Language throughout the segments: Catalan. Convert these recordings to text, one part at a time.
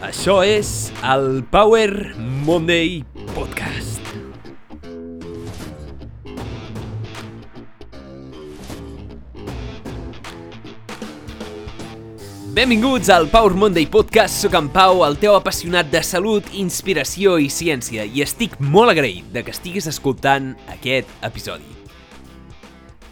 Això és el Power Monday Podcast. Benvinguts al Power Monday Podcast. Soc en Pau, el teu apassionat de salut, inspiració i ciència, i estic molt agraït de que estiguis escoltant aquest episodi.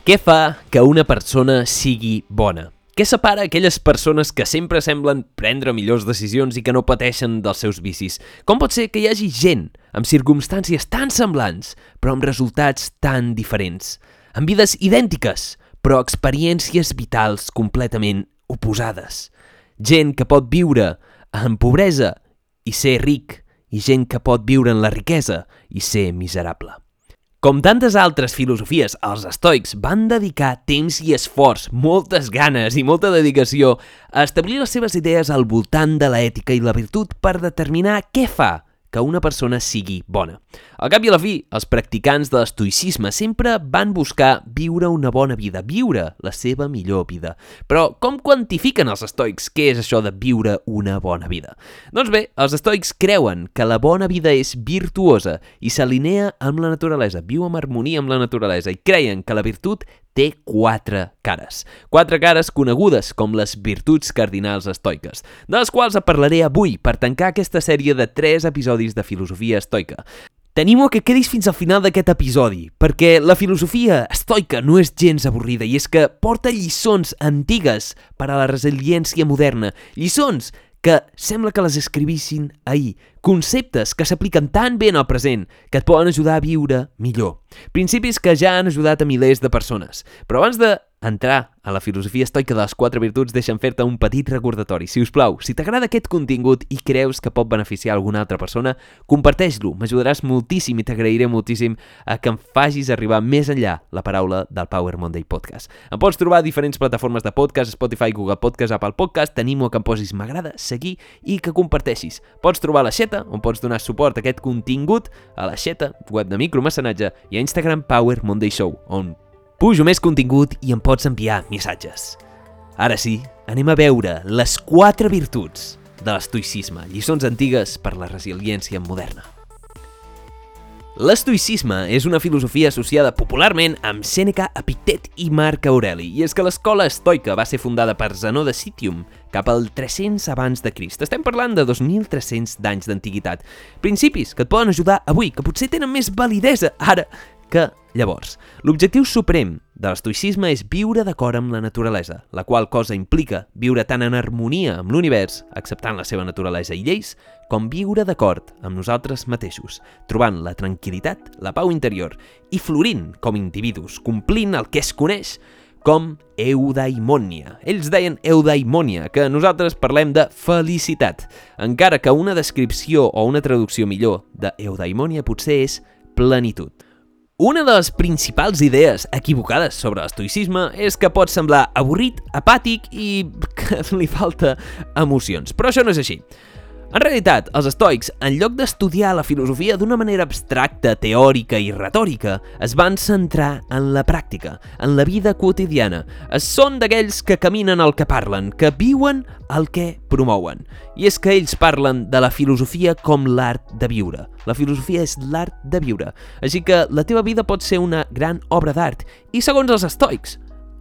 Què fa que una persona sigui bona? Què separa aquelles persones que sempre semblen prendre millors decisions i que no pateixen dels seus vicis? Com pot ser que hi hagi gent amb circumstàncies tan semblants, però amb resultats tan diferents? Amb vides idèntiques, però experiències vitals completament oposades. Gent que pot viure en pobresa i ser ric, i gent que pot viure en la riquesa i ser miserable. Com tantes altres filosofies, els estoics van dedicar temps i esforç, moltes ganes i molta dedicació a establir les seves idees al voltant de l'ètica i la virtut per determinar què fa que una persona sigui bona. Al cap i a la fi, els practicants de l'estoicisme sempre van buscar viure una bona vida, viure la seva millor vida. Però com quantifiquen els estoics què és això de viure una bona vida? Doncs bé, els estoics creuen que la bona vida és virtuosa i s'alinea amb la naturalesa, viu amb harmonia amb la naturalesa i creien que la virtut té quatre cares. Quatre cares conegudes com les virtuts cardinals estoiques, de les quals parlaré avui per tancar aquesta sèrie de tres episodis de filosofia estoica. T'animo que quedis fins al final d'aquest episodi, perquè la filosofia estoica no és gens avorrida i és que porta lliçons antigues per a la resiliència moderna, lliçons que sembla que les escrivissin ahir, conceptes que s'apliquen tan bé en el present que et poden ajudar a viure millor. Principis que ja han ajudat a milers de persones. Però abans de entrar a la filosofia estoica de les quatre virtuts, deixa'm fer-te un petit recordatori. Si us plau, si t'agrada aquest contingut i creus que pot beneficiar alguna altra persona, comparteix-lo, m'ajudaràs moltíssim i t'agrairé moltíssim a que em facis arribar més enllà la paraula del Power Monday Podcast. Em pots trobar a diferents plataformes de podcast, Spotify, Google Podcast, Apple Podcast, t'animo a que em posis m'agrada, seguir i que comparteixis. Pots trobar la xeta, on pots donar suport a aquest contingut, a la xeta, web de micromecenatge, i a Instagram Power Monday Show, on Pujo més contingut i em pots enviar missatges. Ara sí, anem a veure les quatre virtuts de l'estoicisme, lliçons antigues per la resiliència moderna. L'estoicisme és una filosofia associada popularment amb Sèneca, Epictet i Marc Aureli, i és que l'escola estoica va ser fundada per Zenó de Citium cap al 300 abans de Crist. Estem parlant de 2.300 d'anys d'antiguitat. Principis que et poden ajudar avui, que potser tenen més validesa ara que llavors. L'objectiu suprem de l'estoicisme és viure d'acord amb la naturalesa, la qual cosa implica viure tant en harmonia amb l'univers, acceptant la seva naturalesa i lleis, com viure d'acord amb nosaltres mateixos, trobant la tranquil·litat, la pau interior i florint com individus, complint el que es coneix com eudaimònia. Ells deien eudaimònia, que nosaltres parlem de felicitat, encara que una descripció o una traducció millor de eudaimònia potser és plenitud. Una de les principals idees equivocades sobre l'estoicisme és que pot semblar avorrit, apàtic i que li falta emocions, però això no és així. En realitat, els estoics, en lloc d'estudiar la filosofia d'una manera abstracta, teòrica i retòrica, es van centrar en la pràctica, en la vida quotidiana. Es són d'aquells que caminen el que parlen, que viuen el que promouen. I és que ells parlen de la filosofia com l'art de viure. La filosofia és l'art de viure. Així que la teva vida pot ser una gran obra d'art. I segons els estoics,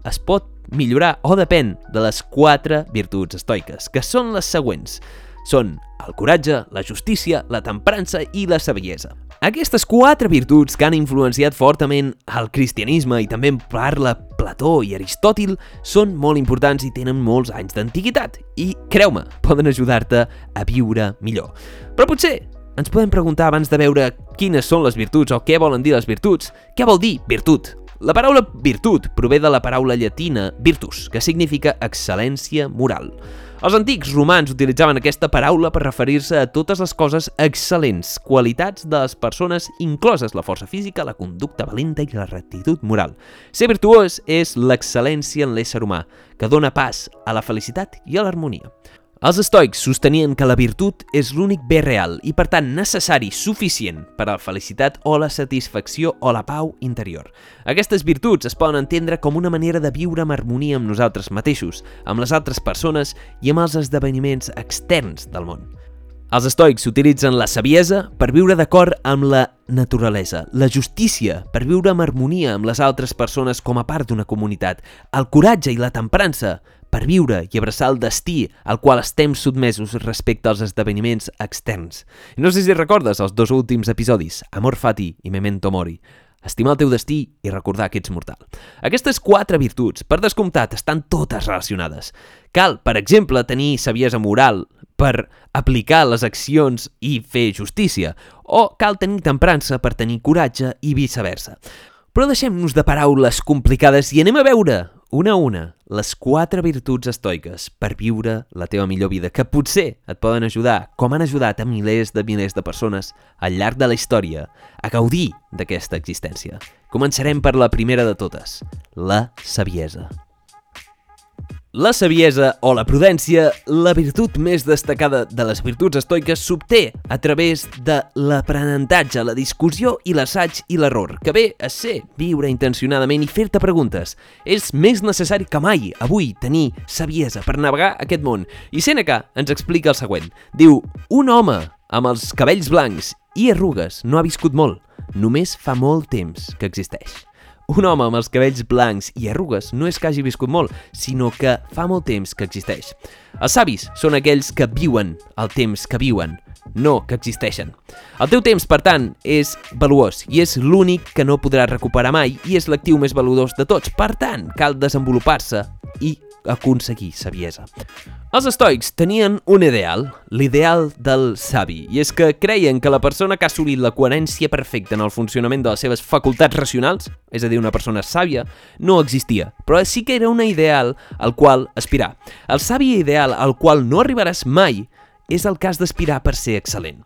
es pot millorar o depèn de les quatre virtuts estoiques, que són les següents. Són el coratge, la justícia, la temperança i la saviesa. Aquestes quatre virtuts que han influenciat fortament el cristianisme i també en parla Plató i Aristòtil són molt importants i tenen molts anys d'antiguitat i, creu-me, poden ajudar-te a viure millor. Però potser ens podem preguntar abans de veure quines són les virtuts o què volen dir les virtuts, què vol dir virtut? La paraula virtut prové de la paraula llatina virtus, que significa excel·lència moral. Els antics romans utilitzaven aquesta paraula per referir-se a totes les coses excel·lents, qualitats de les persones, incloses la força física, la conducta valenta i la rectitud moral. Ser virtuós és l'excel·lència en l'ésser humà, que dona pas a la felicitat i a l'harmonia. Els estoics sostenien que la virtut és l'únic bé real i, per tant, necessari, suficient per a la felicitat o la satisfacció o la pau interior. Aquestes virtuts es poden entendre com una manera de viure amb harmonia amb nosaltres mateixos, amb les altres persones i amb els esdeveniments externs del món. Els estoics utilitzen la saviesa per viure d'acord amb la naturalesa, la justícia per viure en harmonia amb les altres persones com a part d'una comunitat, el coratge i la temprança per viure i abraçar el destí al qual estem sotmesos respecte als esdeveniments externs. I no sé si recordes els dos últims episodis, Amor Fati i Memento Mori. Estimar el teu destí i recordar que ets mortal. Aquestes quatre virtuts, per descomptat, estan totes relacionades. Cal, per exemple, tenir saviesa moral, per aplicar les accions i fer justícia, o cal tenir temprança per tenir coratge i viceversa. Però deixem-nos de paraules complicades i anem a veure, una a una, les quatre virtuts estoiques per viure la teva millor vida, que potser et poden ajudar, com han ajudat a milers de milers de persones al llarg de la història, a gaudir d'aquesta existència. Començarem per la primera de totes, la saviesa. La saviesa o la prudència, la virtut més destacada de les virtuts estoiques, s'obté a través de l'aprenentatge, la discussió i l'assaig i l'error, que ve a ser viure intencionadament i fer-te preguntes. És més necessari que mai avui tenir saviesa per navegar aquest món. I Seneca ens explica el següent. Diu, un home amb els cabells blancs i arrugues no ha viscut molt, només fa molt temps que existeix. Un home amb els cabells blancs i arrugues no és que hagi viscut molt, sinó que fa molt temps que existeix. Els savis són aquells que viuen el temps que viuen, no que existeixen. El teu temps, per tant, és valuós i és l'únic que no podràs recuperar mai i és l'actiu més valuós de tots. Per tant, cal desenvolupar-se i aconseguir saviesa. Els estoics tenien un ideal, l'ideal del savi, i és que creien que la persona que ha assolit la coherència perfecta en el funcionament de les seves facultats racionals, és a dir, una persona sàvia, no existia, però sí que era un ideal al qual aspirar. El savi ideal al qual no arribaràs mai és el cas d'aspirar per ser excel·lent.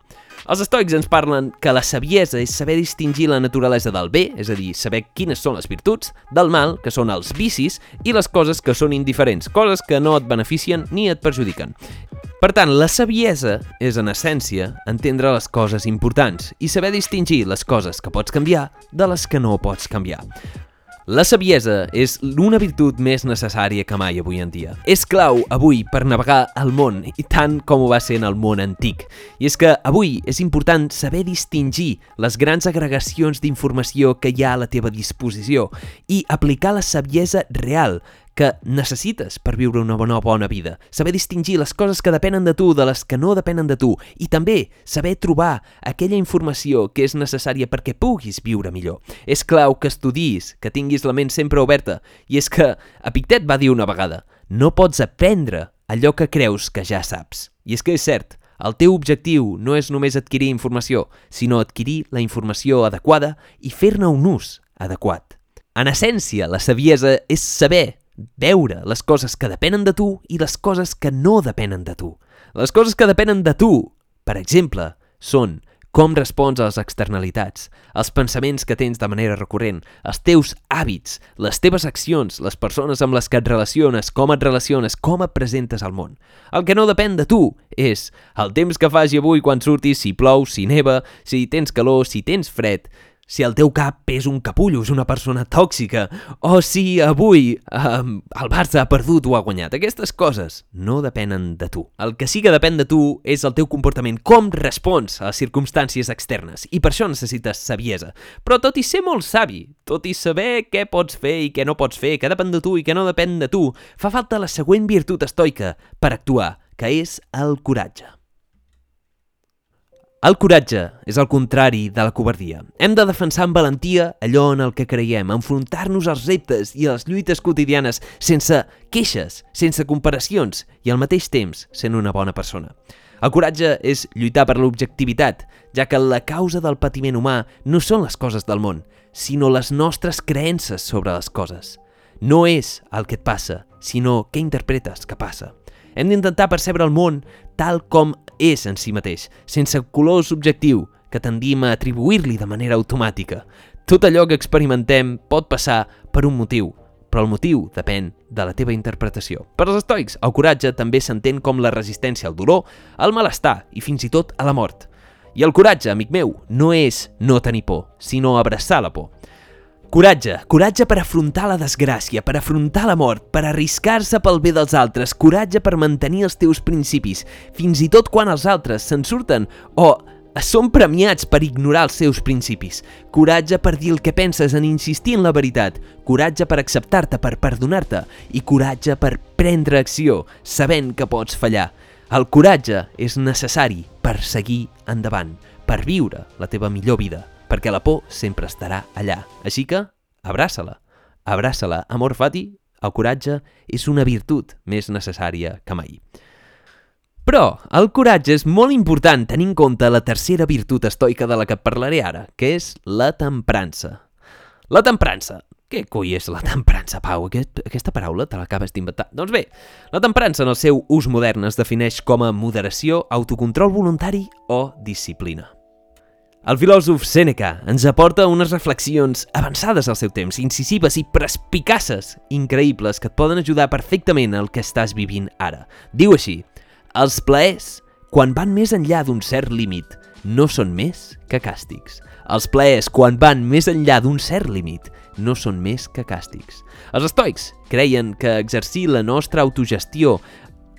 Els estoics ens parlen que la saviesa és saber distingir la naturalesa del bé, és a dir, saber quines són les virtuts, del mal, que són els vicis, i les coses que són indiferents, coses que no et beneficien ni et perjudiquen. Per tant, la saviesa és, en essència, entendre les coses importants i saber distingir les coses que pots canviar de les que no pots canviar. La saviesa és una virtut més necessària que mai avui en dia. És clau avui per navegar el món, i tant com ho va ser en el món antic. I és que avui és important saber distingir les grans agregacions d'informació que hi ha a la teva disposició i aplicar la saviesa real, que necessites per viure una bona bona vida. Saber distingir les coses que depenen de tu de les que no depenen de tu i també saber trobar aquella informació que és necessària perquè puguis viure millor. És clau que estudis, que tinguis la ment sempre oberta i és que Epictet va dir una vegada no pots aprendre allò que creus que ja saps. I és que és cert, el teu objectiu no és només adquirir informació, sinó adquirir la informació adequada i fer-ne un ús adequat. En essència, la saviesa és saber veure les coses que depenen de tu i les coses que no depenen de tu. Les coses que depenen de tu, per exemple, són com respons a les externalitats, els pensaments que tens de manera recurrent, els teus hàbits, les teves accions, les persones amb les que et relaciones, com et relaciones, com et presentes al món. El que no depèn de tu és el temps que faci avui quan surtis, si plou, si neva, si tens calor, si tens fred, si el teu cap és un capullo, és una persona tòxica, o si avui eh, el Barça ha perdut o ha guanyat. Aquestes coses no depenen de tu. El que sí que depèn de tu és el teu comportament, com respons a les circumstàncies externes, i per això necessites saviesa. Però tot i ser molt savi, tot i saber què pots fer i què no pots fer, què depèn de tu i què no depèn de tu, fa falta la següent virtut estoica per actuar, que és el coratge. El coratge és el contrari de la covardia. Hem de defensar amb valentia allò en el que creiem, enfrontar-nos als reptes i a les lluites quotidianes sense queixes, sense comparacions i al mateix temps sent una bona persona. El coratge és lluitar per l'objectivitat, ja que la causa del patiment humà no són les coses del món, sinó les nostres creences sobre les coses. No és el que et passa, sinó què interpretes que passa. Hem d'intentar percebre el món tal com és en si mateix, sense color subjectiu que tendim a atribuir-li de manera automàtica. Tot allò que experimentem pot passar per un motiu, però el motiu depèn de la teva interpretació. Per als estoics, el coratge també s'entén com la resistència al dolor, al malestar i fins i tot a la mort. I el coratge, amic meu, no és no tenir por, sinó abraçar la por. Coratge, coratge per afrontar la desgràcia, per afrontar la mort, per arriscar-se pel bé dels altres, coratge per mantenir els teus principis, fins i tot quan els altres se'n surten o són premiats per ignorar els seus principis. Coratge per dir el que penses en insistir en la veritat. Coratge per acceptar-te, per perdonar-te. I coratge per prendre acció, sabent que pots fallar. El coratge és necessari per seguir endavant, per viure la teva millor vida, perquè la por sempre estarà allà. Així que, abraça-la. Abraça-la. Amor fati, el coratge és una virtut més necessària que mai. Però el coratge és molt important tenint en compte la tercera virtut estoica de la que parlaré ara, que és la temprança. La temprança. Què coi és la temprança, Pau? Aquest, aquesta paraula te l'acabes d'inventar. Doncs bé, la temprança en el seu ús modern es defineix com a moderació, autocontrol voluntari o disciplina. El filòsof Sèneca ens aporta unes reflexions avançades al seu temps, incisives i prespicaces, increïbles, que et poden ajudar perfectament al que estàs vivint ara. Diu així, els plaers, quan van més enllà d'un cert límit, no són més que càstigs. Els plaers, quan van més enllà d'un cert límit, no són més que càstigs. Els estoics creien que exercir la nostra autogestió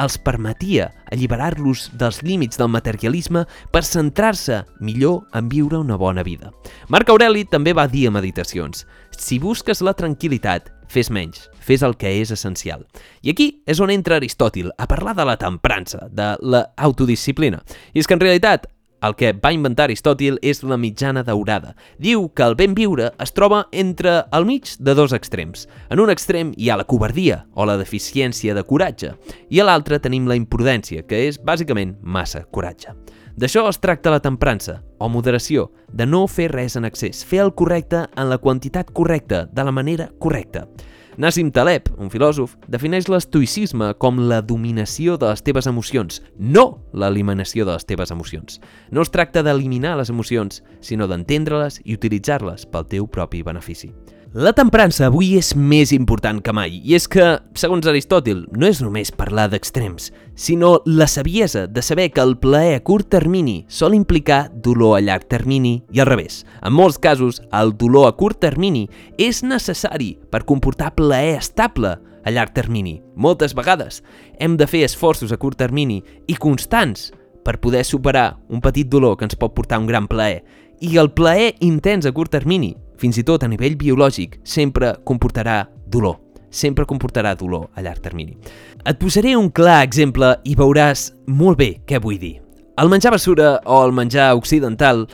els permetia alliberar-los dels límits del materialisme per centrar-se millor en viure una bona vida. Marc Aureli també va dir a Meditacions «Si busques la tranquil·litat, fes menys, fes el que és essencial. I aquí és on entra Aristòtil a parlar de la temprança, de l'autodisciplina. I és que en realitat el que va inventar Aristòtil és la mitjana daurada. Diu que el ben viure es troba entre al mig de dos extrems. En un extrem hi ha la covardia o la deficiència de coratge i a l'altre tenim la imprudència, que és bàsicament massa coratge. D'això es tracta la temprança, o moderació, de no fer res en excés, fer el correcte en la quantitat correcta, de la manera correcta. Nassim Taleb, un filòsof, defineix l'estoïcisme com la dominació de les teves emocions, no l'eliminació de les teves emocions. No es tracta d'eliminar les emocions, sinó d'entendre-les i utilitzar-les pel teu propi benefici. La temprança avui és més important que mai, i és que, segons Aristòtil, no és només parlar d'extrems, sinó la saviesa de saber que el plaer a curt termini sol implicar dolor a llarg termini i al revés. En molts casos, el dolor a curt termini és necessari per comportar plaer estable a llarg termini. Moltes vegades hem de fer esforços a curt termini i constants per poder superar un petit dolor que ens pot portar un gran plaer. I el plaer intens a curt termini fins i tot a nivell biològic, sempre comportarà dolor. Sempre comportarà dolor a llarg termini. Et posaré un clar exemple i veuràs molt bé què vull dir. El menjar basura o el menjar occidental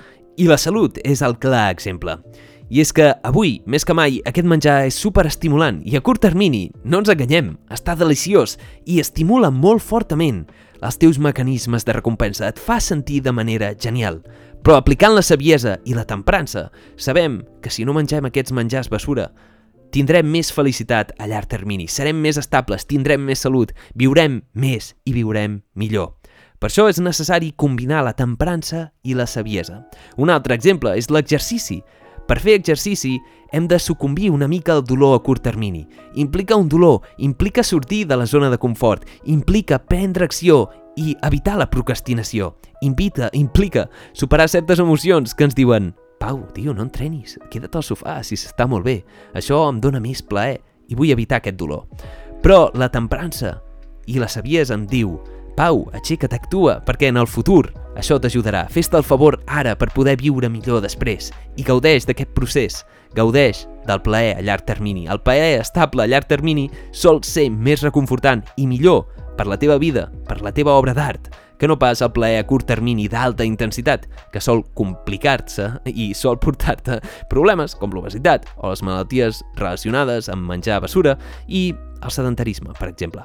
i la salut és el clar exemple. I és que avui, més que mai, aquest menjar és superestimulant i a curt termini, no ens enganyem, està deliciós i estimula molt fortament els teus mecanismes de recompensa, et fa sentir de manera genial. Però aplicant la saviesa i la temprança, sabem que si no mengem aquests menjars basura, tindrem més felicitat a llarg termini, serem més estables, tindrem més salut, viurem més i viurem millor. Per això és necessari combinar la temprança i la saviesa. Un altre exemple és l'exercici. Per fer exercici hem de sucumbir una mica al dolor a curt termini. Implica un dolor, implica sortir de la zona de confort, implica prendre acció i evitar la procrastinació. Invita, implica superar certes emocions que ens diuen Pau, tio, no entrenis, queda't al sofà si s'està molt bé. Això em dóna més plaer i vull evitar aquest dolor. Però la temprança i la saviesa em diu Pau, aixeca't, actua, perquè en el futur això t'ajudarà. Fes-te el favor ara per poder viure millor després i gaudeix d'aquest procés. Gaudeix del plaer a llarg termini. El plaer estable a llarg termini sol ser més reconfortant i millor per la teva vida, per la teva obra d'art, que no pas el plaer a curt termini d'alta intensitat, que sol complicar-se i sol portar-te problemes com l'obesitat o les malalties relacionades amb menjar basura i el sedentarisme, per exemple.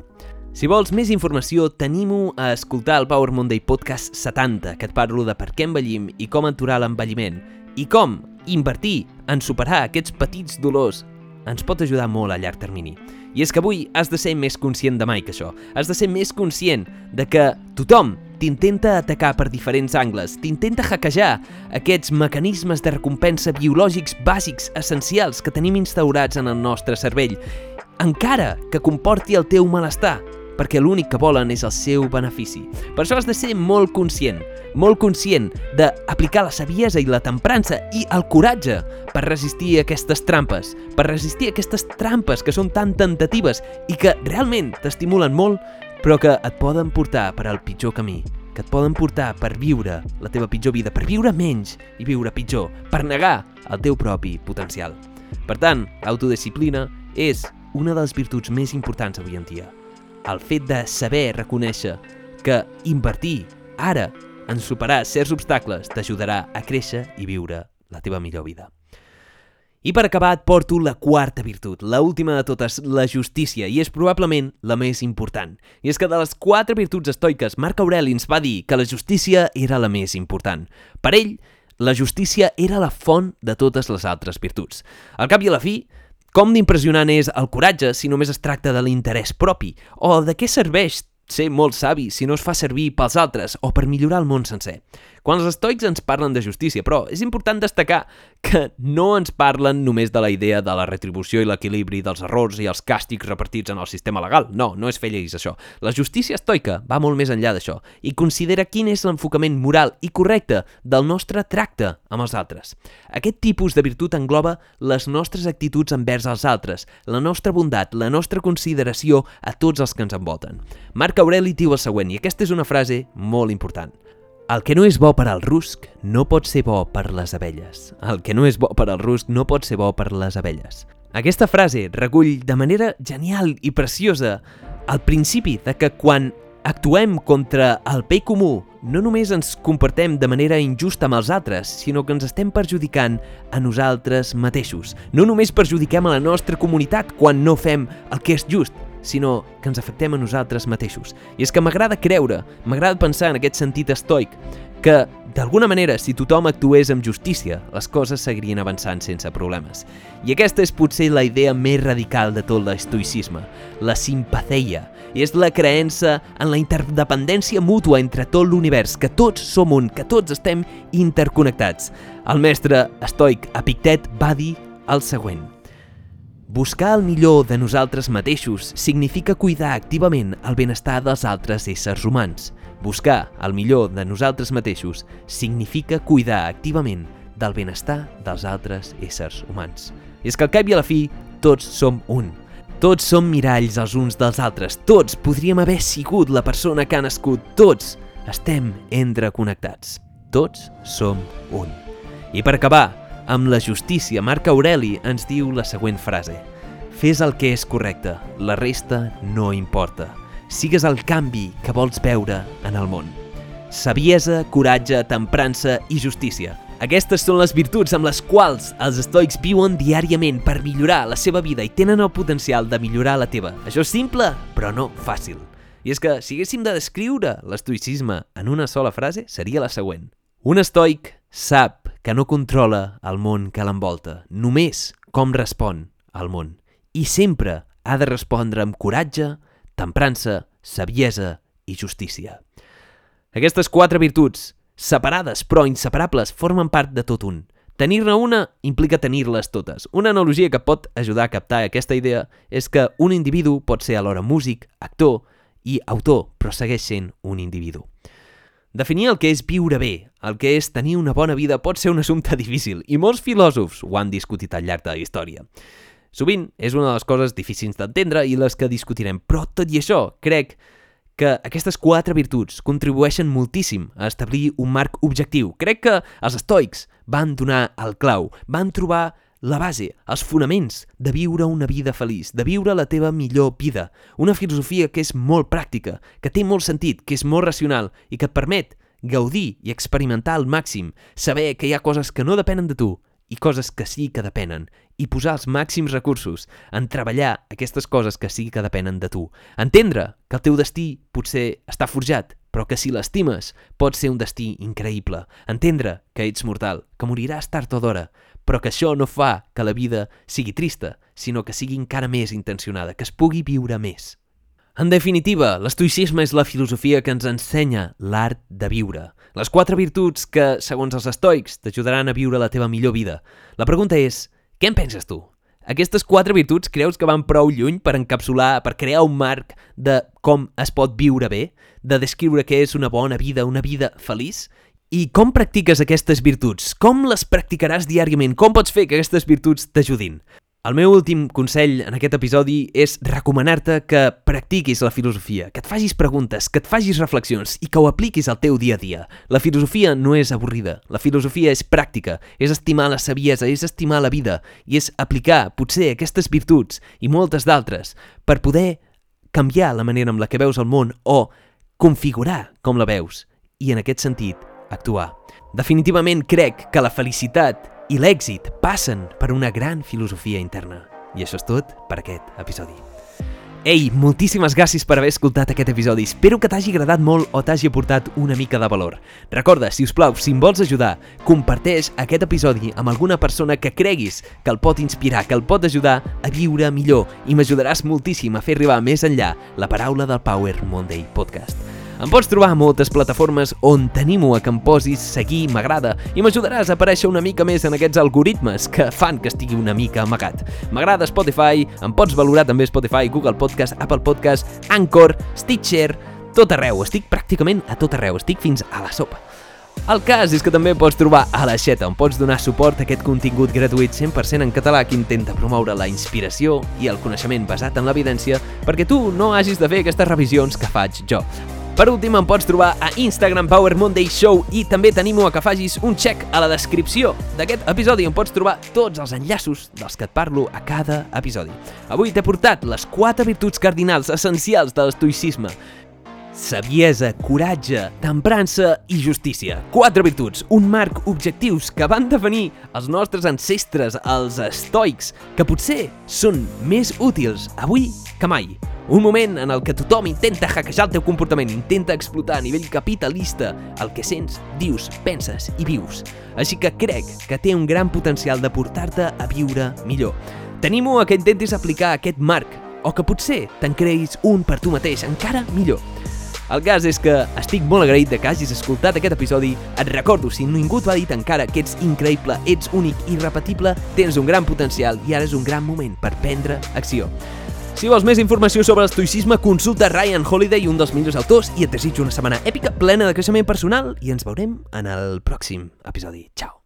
Si vols més informació, tenim-ho a escoltar el Power Monday Podcast 70, que et parlo de per què envellim i com aturar l'envelliment, i com invertir en superar aquests petits dolors ens pot ajudar molt a llarg termini. I és que avui has de ser més conscient de mai que això. Has de ser més conscient de que tothom t'intenta atacar per diferents angles, t'intenta hackejar aquests mecanismes de recompensa biològics bàsics, essencials, que tenim instaurats en el nostre cervell, encara que comporti el teu malestar. Perquè l'únic que volen és el seu benefici. Per això has de ser molt conscient, molt conscient d'aplicar la saviesa i la temprança i el coratge per resistir aquestes trampes, per resistir aquestes trampes que són tan tentatives i que realment t'estimulen molt, però que et poden portar per al pitjor camí que et poden portar per viure la teva pitjor vida, per viure menys i viure pitjor, per negar el teu propi potencial. Per tant, l'autodisciplina és una de les virtuts més importants avui en dia. El fet de saber reconèixer que invertir ara en superar certs obstacles t'ajudarà a créixer i viure la teva millor vida. I per acabar et porto la quarta virtut, la última de totes, la justícia, i és probablement la més important. I és que de les quatre virtuts estoiques, Marc Aureli ens va dir que la justícia era la més important. Per ell, la justícia era la font de totes les altres virtuts. Al cap i a la fi, com d'impressionant és el coratge si només es tracta de l'interès propi? O de què serveix ser molt savi si no es fa servir pels altres o per millorar el món sencer? Quan els estoics ens parlen de justícia, però és important destacar que no ens parlen només de la idea de la retribució i l'equilibri dels errors i els càstigs repartits en el sistema legal. No, no és fer lleis això. La justícia estoica va molt més enllà d'això i considera quin és l'enfocament moral i correcte del nostre tracte amb els altres. Aquest tipus de virtut engloba les nostres actituds envers els altres, la nostra bondat, la nostra consideració a tots els que ens envolten. Marc Aureli diu el següent, i aquesta és una frase molt important. El que no és bo per al rusc no pot ser bo per les abelles. El que no és bo per al rusc no pot ser bo per les abelles. Aquesta frase recull de manera genial i preciosa el principi de que quan actuem contra el bé comú no només ens comportem de manera injusta amb els altres, sinó que ens estem perjudicant a nosaltres mateixos. No només perjudiquem a la nostra comunitat quan no fem el que és just, sinó que ens afectem a nosaltres mateixos. I és que m'agrada creure, m'agrada pensar en aquest sentit estoic, que, d'alguna manera, si tothom actués amb justícia, les coses seguirien avançant sense problemes. I aquesta és potser la idea més radical de tot l'estoicisme, la simpatheia, és la creença en la interdependència mútua entre tot l'univers, que tots som un, que tots estem interconnectats. El mestre estoic Epictet va dir el següent. Buscar el millor de nosaltres mateixos significa cuidar activament el benestar dels altres éssers humans. Buscar el millor de nosaltres mateixos significa cuidar activament del benestar dels altres éssers humans. I és que al cap i a la fi, tots som un. Tots som miralls els uns dels altres. Tots podríem haver sigut la persona que ha nascut. Tots estem entreconnectats. Tots som un. I per acabar, amb la justícia, Marc Aureli ens diu la següent frase. Fes el que és correcte, la resta no importa. Sigues el canvi que vols veure en el món. Saviesa, coratge, temprança i justícia. Aquestes són les virtuts amb les quals els estoics viuen diàriament per millorar la seva vida i tenen el potencial de millorar la teva. Això és simple, però no fàcil. I és que, si haguéssim de descriure l'estoicisme en una sola frase, seria la següent. Un estoic sap que no controla el món que l'envolta, només com respon al món. I sempre ha de respondre amb coratge, temprança, saviesa i justícia. Aquestes quatre virtuts, separades però inseparables, formen part de tot un. Tenir-ne una implica tenir-les totes. Una analogia que pot ajudar a captar aquesta idea és que un individu pot ser alhora músic, actor i autor, però segueix sent un individu. Definir el que és viure bé, el que és tenir una bona vida, pot ser un assumpte difícil, i molts filòsofs ho han discutit al llarg de la història. Sovint és una de les coses difícils d'entendre i les que discutirem, però tot i això, crec que aquestes quatre virtuts contribueixen moltíssim a establir un marc objectiu. Crec que els estoics van donar el clau, van trobar la base, els fonaments de viure una vida feliç, de viure la teva millor vida. Una filosofia que és molt pràctica, que té molt sentit, que és molt racional i que et permet gaudir i experimentar al màxim, saber que hi ha coses que no depenen de tu i coses que sí que depenen, i posar els màxims recursos en treballar aquestes coses que sí que depenen de tu. Entendre que el teu destí potser està forjat, però que si l'estimes pot ser un destí increïble. Entendre que ets mortal, que moriràs tard o d'hora, però que això no fa que la vida sigui trista, sinó que sigui encara més intencionada, que es pugui viure més. En definitiva, l'estoicisme és la filosofia que ens ensenya l'art de viure. Les quatre virtuts que, segons els estoics, t'ajudaran a viure la teva millor vida. La pregunta és, què en penses tu? Aquestes quatre virtuts creus que van prou lluny per encapsular, per crear un marc de com es pot viure bé, de descriure què és una bona vida, una vida feliç? I com practiques aquestes virtuts? Com les practicaràs diàriament? Com pots fer que aquestes virtuts t'ajudin? El meu últim consell en aquest episodi és recomanar-te que practiquis la filosofia, que et facis preguntes, que et facis reflexions i que ho apliquis al teu dia a dia. La filosofia no és avorrida, la filosofia és pràctica, és estimar la saviesa, és estimar la vida i és aplicar, potser, aquestes virtuts i moltes d'altres per poder canviar la manera amb la que veus el món o configurar com la veus i, en aquest sentit, actuar. Definitivament crec que la felicitat i l'èxit passen per una gran filosofia interna. I això és tot per aquest episodi. Ei, moltíssimes gràcies per haver escoltat aquest episodi. Espero que t'hagi agradat molt o t'hagi aportat una mica de valor. Recorda, si us plau, si em vols ajudar, comparteix aquest episodi amb alguna persona que creguis que el pot inspirar, que el pot ajudar a viure millor i m'ajudaràs moltíssim a fer arribar més enllà la paraula del Power Monday Podcast. Em pots trobar a moltes plataformes on t'animo a que em posis seguir m'agrada i m'ajudaràs a aparèixer una mica més en aquests algoritmes que fan que estigui una mica amagat. M'agrada Spotify, em pots valorar també Spotify, Google Podcast, Apple Podcast, Anchor, Stitcher, tot arreu, estic pràcticament a tot arreu, estic fins a la sopa. El cas és que també pots trobar a la Xeta, on pots donar suport a aquest contingut gratuït 100% en català que intenta promoure la inspiració i el coneixement basat en l'evidència perquè tu no hagis de fer aquestes revisions que faig jo. Per últim, em pots trobar a Instagram Power Monday Show i també t'animo a que facis un check a la descripció d'aquest episodi on pots trobar tots els enllaços dels que et parlo a cada episodi. Avui t'he portat les quatre virtuts cardinals essencials de l'estoicisme. Saviesa, coratge, temprança i justícia. Quatre virtuts, un marc objectius que van definir els nostres ancestres, els estoics, que potser són més útils avui que mai. Un moment en el que tothom intenta hackejar el teu comportament, intenta explotar a nivell capitalista el que sents, dius, penses i vius. Així que crec que té un gran potencial de portar-te a viure millor. T'animo a que intentis aplicar aquest marc o que potser te'n creïs un per tu mateix, encara millor. El cas és que estic molt agraït de que hagis escoltat aquest episodi. Et recordo, si ningú t'ho ha dit encara, que ets increïble, ets únic, irrepetible, tens un gran potencial i ara és un gran moment per prendre acció. Si vols més informació sobre l'estoicisme, consulta Ryan Holiday, un dels millors autors, i et desitjo una setmana èpica plena de creixement personal i ens veurem en el pròxim episodi. Ciao!